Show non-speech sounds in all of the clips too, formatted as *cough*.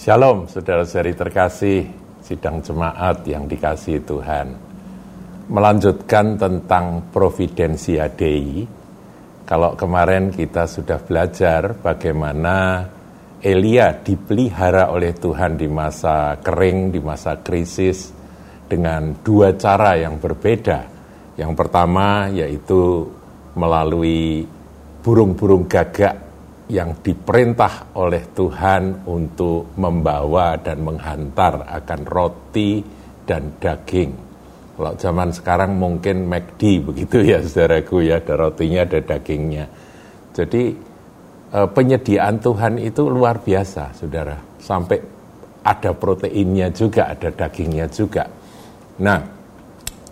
Shalom, saudara-saudari terkasih, sidang jemaat yang dikasih Tuhan. Melanjutkan tentang Providensia Dei, kalau kemarin kita sudah belajar bagaimana Elia dipelihara oleh Tuhan di masa kering, di masa krisis, dengan dua cara yang berbeda. Yang pertama yaitu melalui burung-burung gagak yang diperintah oleh Tuhan untuk membawa dan menghantar akan roti dan daging. Kalau zaman sekarang mungkin McD begitu ya saudaraku ya, ada rotinya, ada dagingnya. Jadi eh, penyediaan Tuhan itu luar biasa saudara, sampai ada proteinnya juga, ada dagingnya juga. Nah,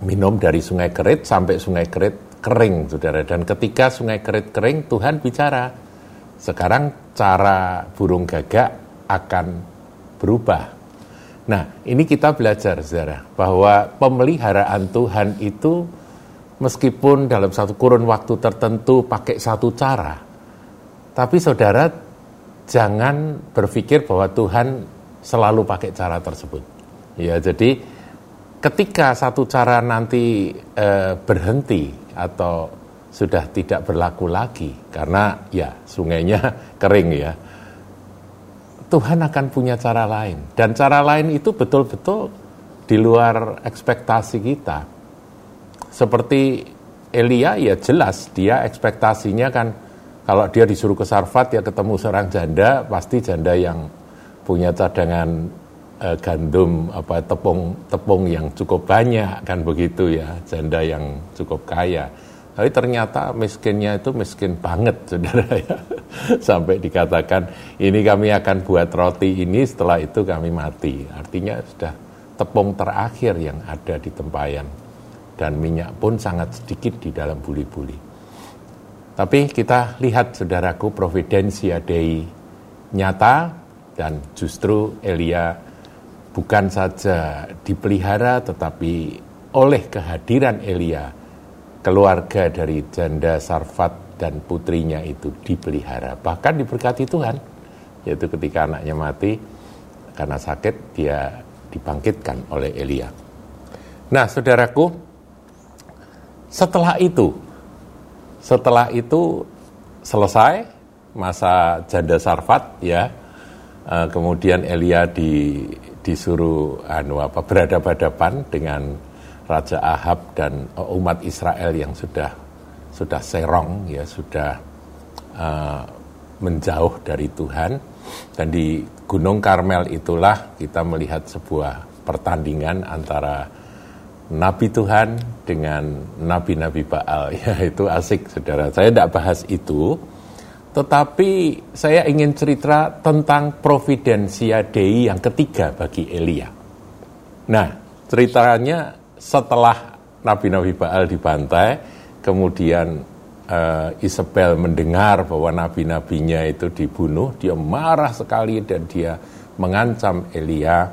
minum dari sungai Kerit sampai sungai Kerit kering saudara, dan ketika sungai Kerit kering Tuhan bicara, sekarang cara burung gagak akan berubah. Nah, ini kita belajar, saudara, bahwa pemeliharaan Tuhan itu meskipun dalam satu kurun waktu tertentu pakai satu cara, tapi saudara jangan berpikir bahwa Tuhan selalu pakai cara tersebut. Ya, jadi ketika satu cara nanti eh, berhenti atau sudah tidak berlaku lagi karena ya sungainya *laughs* kering ya. Tuhan akan punya cara lain dan cara lain itu betul-betul di luar ekspektasi kita. Seperti Elia ya jelas dia ekspektasinya kan kalau dia disuruh ke Sarfat ya ketemu seorang janda pasti janda yang punya cadangan eh, gandum apa tepung tepung yang cukup banyak kan begitu ya janda yang cukup kaya tapi ternyata miskinnya itu miskin banget, *laughs* saudara ya. Sampai dikatakan, ini kami akan buat roti ini, setelah itu kami mati. Artinya sudah tepung terakhir yang ada di tempayan. Dan minyak pun sangat sedikit di dalam buli-buli. Tapi kita lihat, saudaraku, providensia Dei nyata, dan justru Elia bukan saja dipelihara, tetapi oleh kehadiran Elia, keluarga dari janda Sarfat dan putrinya itu dipelihara. Bahkan diberkati Tuhan, yaitu ketika anaknya mati karena sakit, dia dibangkitkan oleh Elia. Nah, saudaraku, setelah itu, setelah itu selesai masa janda Sarfat, ya, eh, kemudian Elia di, disuruh anu apa berhadapan dengan Raja Ahab dan uh, umat Israel yang sudah sudah serong ya sudah uh, menjauh dari Tuhan. Dan di Gunung Karmel itulah kita melihat sebuah pertandingan antara Nabi Tuhan dengan Nabi-Nabi Baal. *laughs* Ya itu asik saudara. Saya tidak bahas itu tetapi saya ingin cerita tentang Providensia Dei yang ketiga bagi Elia. Nah, ceritanya setelah nabi-nabi Baal dibantai, kemudian uh, Isabel mendengar bahwa nabi-nabinya itu dibunuh, dia marah sekali dan dia mengancam Elia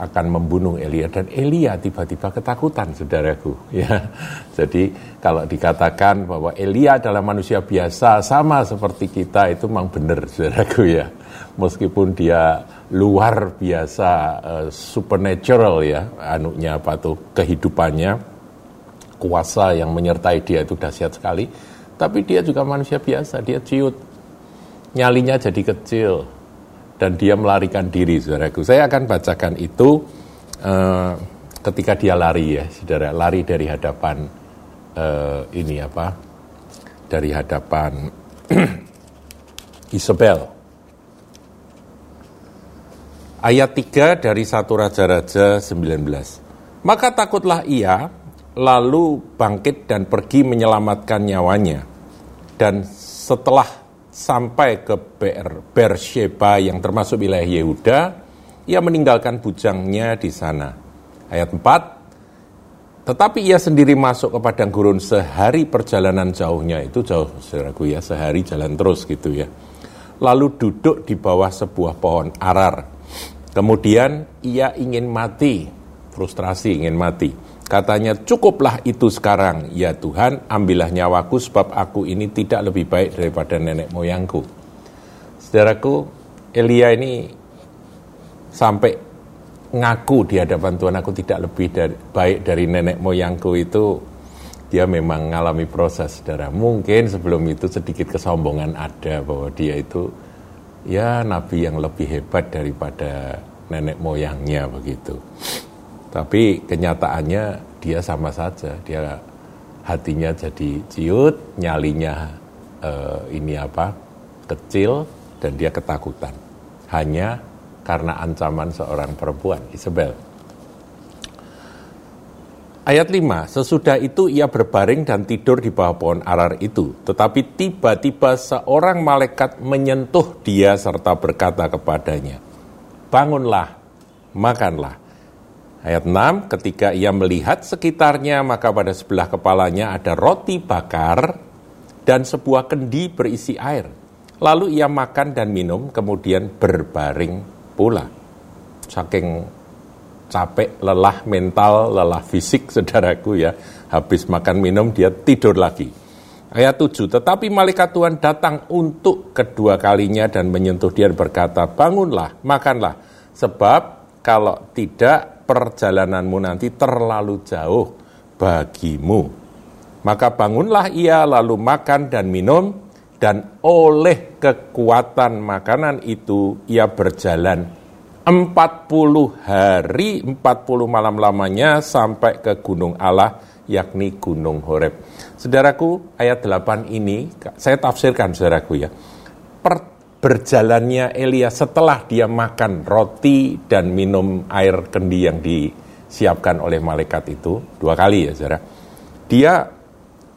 akan membunuh Elia. Dan Elia tiba-tiba ketakutan saudaraku *laughs* ya. Jadi kalau dikatakan bahwa Elia adalah manusia biasa sama seperti kita itu memang benar saudaraku ya. Meskipun dia luar biasa uh, supernatural ya anunya apa tuh kehidupannya. Kuasa yang menyertai dia itu dahsyat sekali. Tapi dia juga manusia biasa dia ciut. Nyalinya jadi kecil. Dan dia melarikan diri saudaraku. Saya akan bacakan itu uh, ketika dia lari ya saudara. Lari dari hadapan uh, ini apa? Dari hadapan *clears throat* Isabel Ayat 3 dari satu Raja-Raja 19. Maka takutlah ia, lalu bangkit dan pergi menyelamatkan nyawanya. Dan setelah sampai ke Ber, Bersheba yang termasuk wilayah Yehuda, ia meninggalkan bujangnya di sana. Ayat 4, tetapi ia sendiri masuk ke padang gurun sehari perjalanan jauhnya, itu jauh saudaraku ya, sehari jalan terus gitu ya. Lalu duduk di bawah sebuah pohon arar Kemudian ia ingin mati, frustrasi ingin mati. Katanya, cukuplah itu sekarang, ya Tuhan, ambillah nyawaku sebab aku ini tidak lebih baik daripada nenek moyangku. Saudaraku, Elia ini sampai ngaku di hadapan Tuhan aku tidak lebih dari, baik dari nenek moyangku itu dia memang mengalami proses saudara. Mungkin sebelum itu sedikit kesombongan ada bahwa dia itu ya nabi yang lebih hebat daripada nenek moyangnya begitu. Tapi kenyataannya dia sama saja, dia hatinya jadi ciut, nyalinya uh, ini apa kecil dan dia ketakutan. Hanya karena ancaman seorang perempuan, Isabel. Ayat 5, sesudah itu ia berbaring dan tidur di bawah pohon arar itu. Tetapi tiba-tiba seorang malaikat menyentuh dia serta berkata kepadanya, Bangunlah, makanlah. Ayat 6, ketika ia melihat sekitarnya, maka pada sebelah kepalanya ada roti bakar dan sebuah kendi berisi air. Lalu ia makan dan minum, kemudian berbaring pula. Saking capek, lelah mental, lelah fisik, *laughs* saudaraku ya. Habis makan minum dia tidur lagi. Ayat 7, tetapi malaikat Tuhan datang untuk kedua kalinya dan menyentuh dia berkata, bangunlah, makanlah. Sebab kalau tidak perjalananmu nanti terlalu jauh bagimu. Maka bangunlah ia lalu makan dan minum dan oleh kekuatan makanan itu ia berjalan 40 hari, 40 malam lamanya sampai ke Gunung Allah, yakni Gunung Horeb. Saudaraku, ayat 8 ini, saya tafsirkan saudaraku ya, per, berjalannya Elia setelah dia makan roti dan minum air kendi yang disiapkan oleh malaikat itu, dua kali ya saudara, dia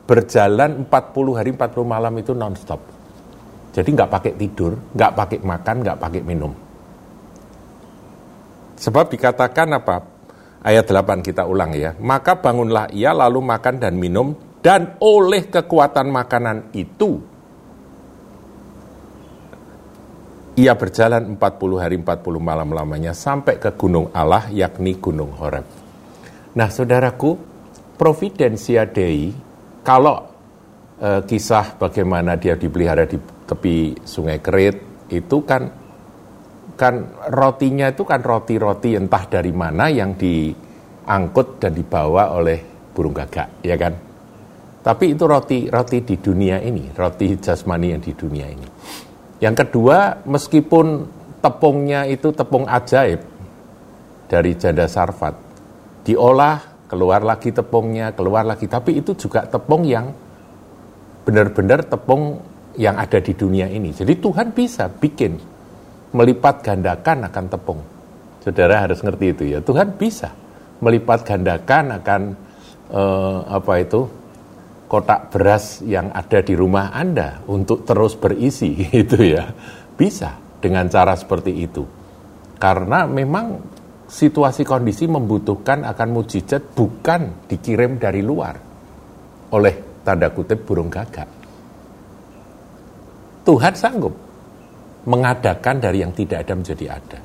berjalan 40 hari, 40 malam itu nonstop. Jadi nggak pakai tidur, nggak pakai makan, nggak pakai minum Sebab dikatakan apa? Ayat 8 kita ulang ya. Maka bangunlah ia lalu makan dan minum dan oleh kekuatan makanan itu ia berjalan 40 hari 40 malam lamanya sampai ke gunung Allah yakni gunung Horeb. Nah, saudaraku, Providensia Dei kalau e, kisah bagaimana dia dipelihara di tepi Sungai Kerit itu kan kan rotinya itu kan roti-roti entah dari mana yang diangkut dan dibawa oleh burung gagak, ya kan? Tapi itu roti roti di dunia ini, roti jasmani yang di dunia ini. Yang kedua, meskipun tepungnya itu tepung ajaib dari janda sarfat, diolah, keluar lagi tepungnya, keluar lagi, tapi itu juga tepung yang benar-benar tepung yang ada di dunia ini. Jadi Tuhan bisa bikin melipat gandakan akan tepung. Saudara harus ngerti itu ya. Tuhan bisa melipat gandakan akan eh, apa itu kotak beras yang ada di rumah Anda untuk terus berisi *laughs* itu ya. Bisa dengan cara seperti itu. Karena memang situasi kondisi membutuhkan akan mujizat bukan dikirim dari luar oleh tanda kutip burung gagak. Tuhan sanggup mengadakan dari yang tidak ada menjadi ada.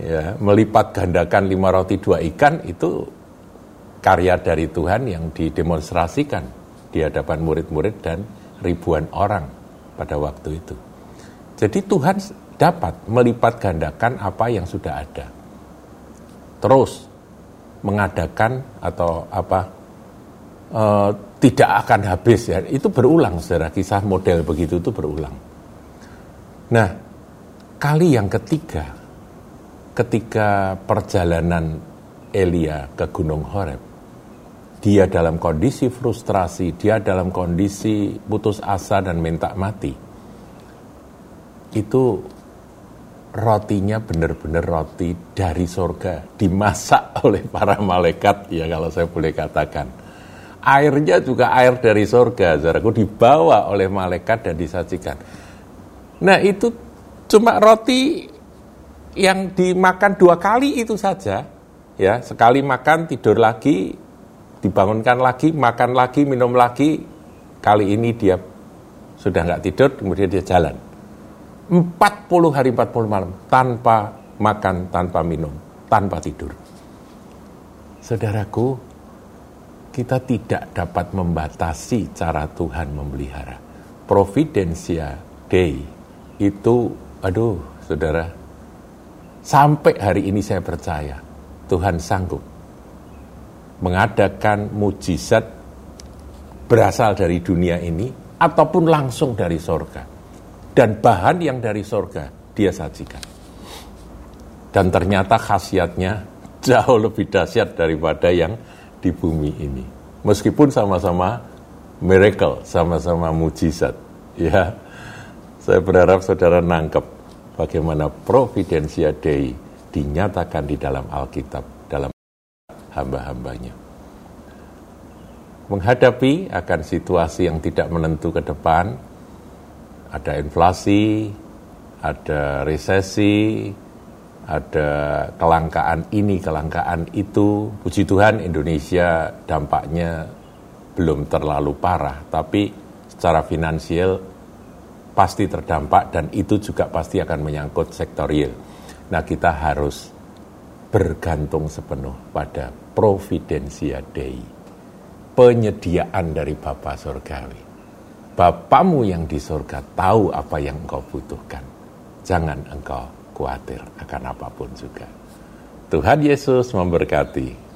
Ya, melipat gandakan lima roti dua ikan itu karya dari Tuhan yang didemonstrasikan di hadapan murid-murid dan ribuan orang pada waktu itu. Jadi Tuhan dapat melipat gandakan apa yang sudah ada. Terus mengadakan atau apa e, tidak akan habis ya. Itu berulang saudara kisah model begitu itu berulang. Nah, kali yang ketiga, ketika perjalanan Elia ke Gunung Horeb, dia dalam kondisi frustrasi, dia dalam kondisi putus asa dan minta mati. Itu rotinya benar-benar roti dari surga, dimasak *laughs* oleh para malaikat, ya kalau saya boleh katakan. Airnya juga air dari surga, saudaraku, dibawa oleh malaikat dan disajikan Nah itu cuma roti yang dimakan dua kali itu saja. Ya, sekali makan tidur lagi, dibangunkan lagi, makan lagi, minum lagi. Kali ini dia sudah nggak tidur, kemudian dia jalan. 40 hari 40 malam tanpa makan, tanpa minum, tanpa tidur. Saudaraku, kita tidak dapat membatasi cara Tuhan memelihara. Providensia Dei itu, aduh, saudara, Sampai hari ini saya percaya Tuhan sanggup mengadakan mujizat berasal dari dunia ini ataupun langsung dari sorga. Dan bahan yang dari sorga dia sajikan. Dan ternyata khasiatnya jauh lebih dahsyat daripada yang di bumi ini. Meskipun sama-sama miracle, sama-sama mujizat. Ya, saya berharap saudara nangkep bagaimana providensia Dei dinyatakan di dalam Alkitab, dalam hamba-hambanya. Menghadapi akan situasi yang tidak menentu ke depan, ada inflasi, ada resesi, ada kelangkaan ini, kelangkaan itu. Puji Tuhan Indonesia dampaknya belum terlalu parah, tapi secara finansial pasti terdampak dan itu juga pasti akan menyangkut sektor real. Nah kita harus bergantung sepenuh pada providensia Dei, penyediaan dari Bapa Surgawi. Bapamu yang di surga tahu apa yang engkau butuhkan. Jangan engkau khawatir akan apa pun juga. Tuhan Yesus memberkati.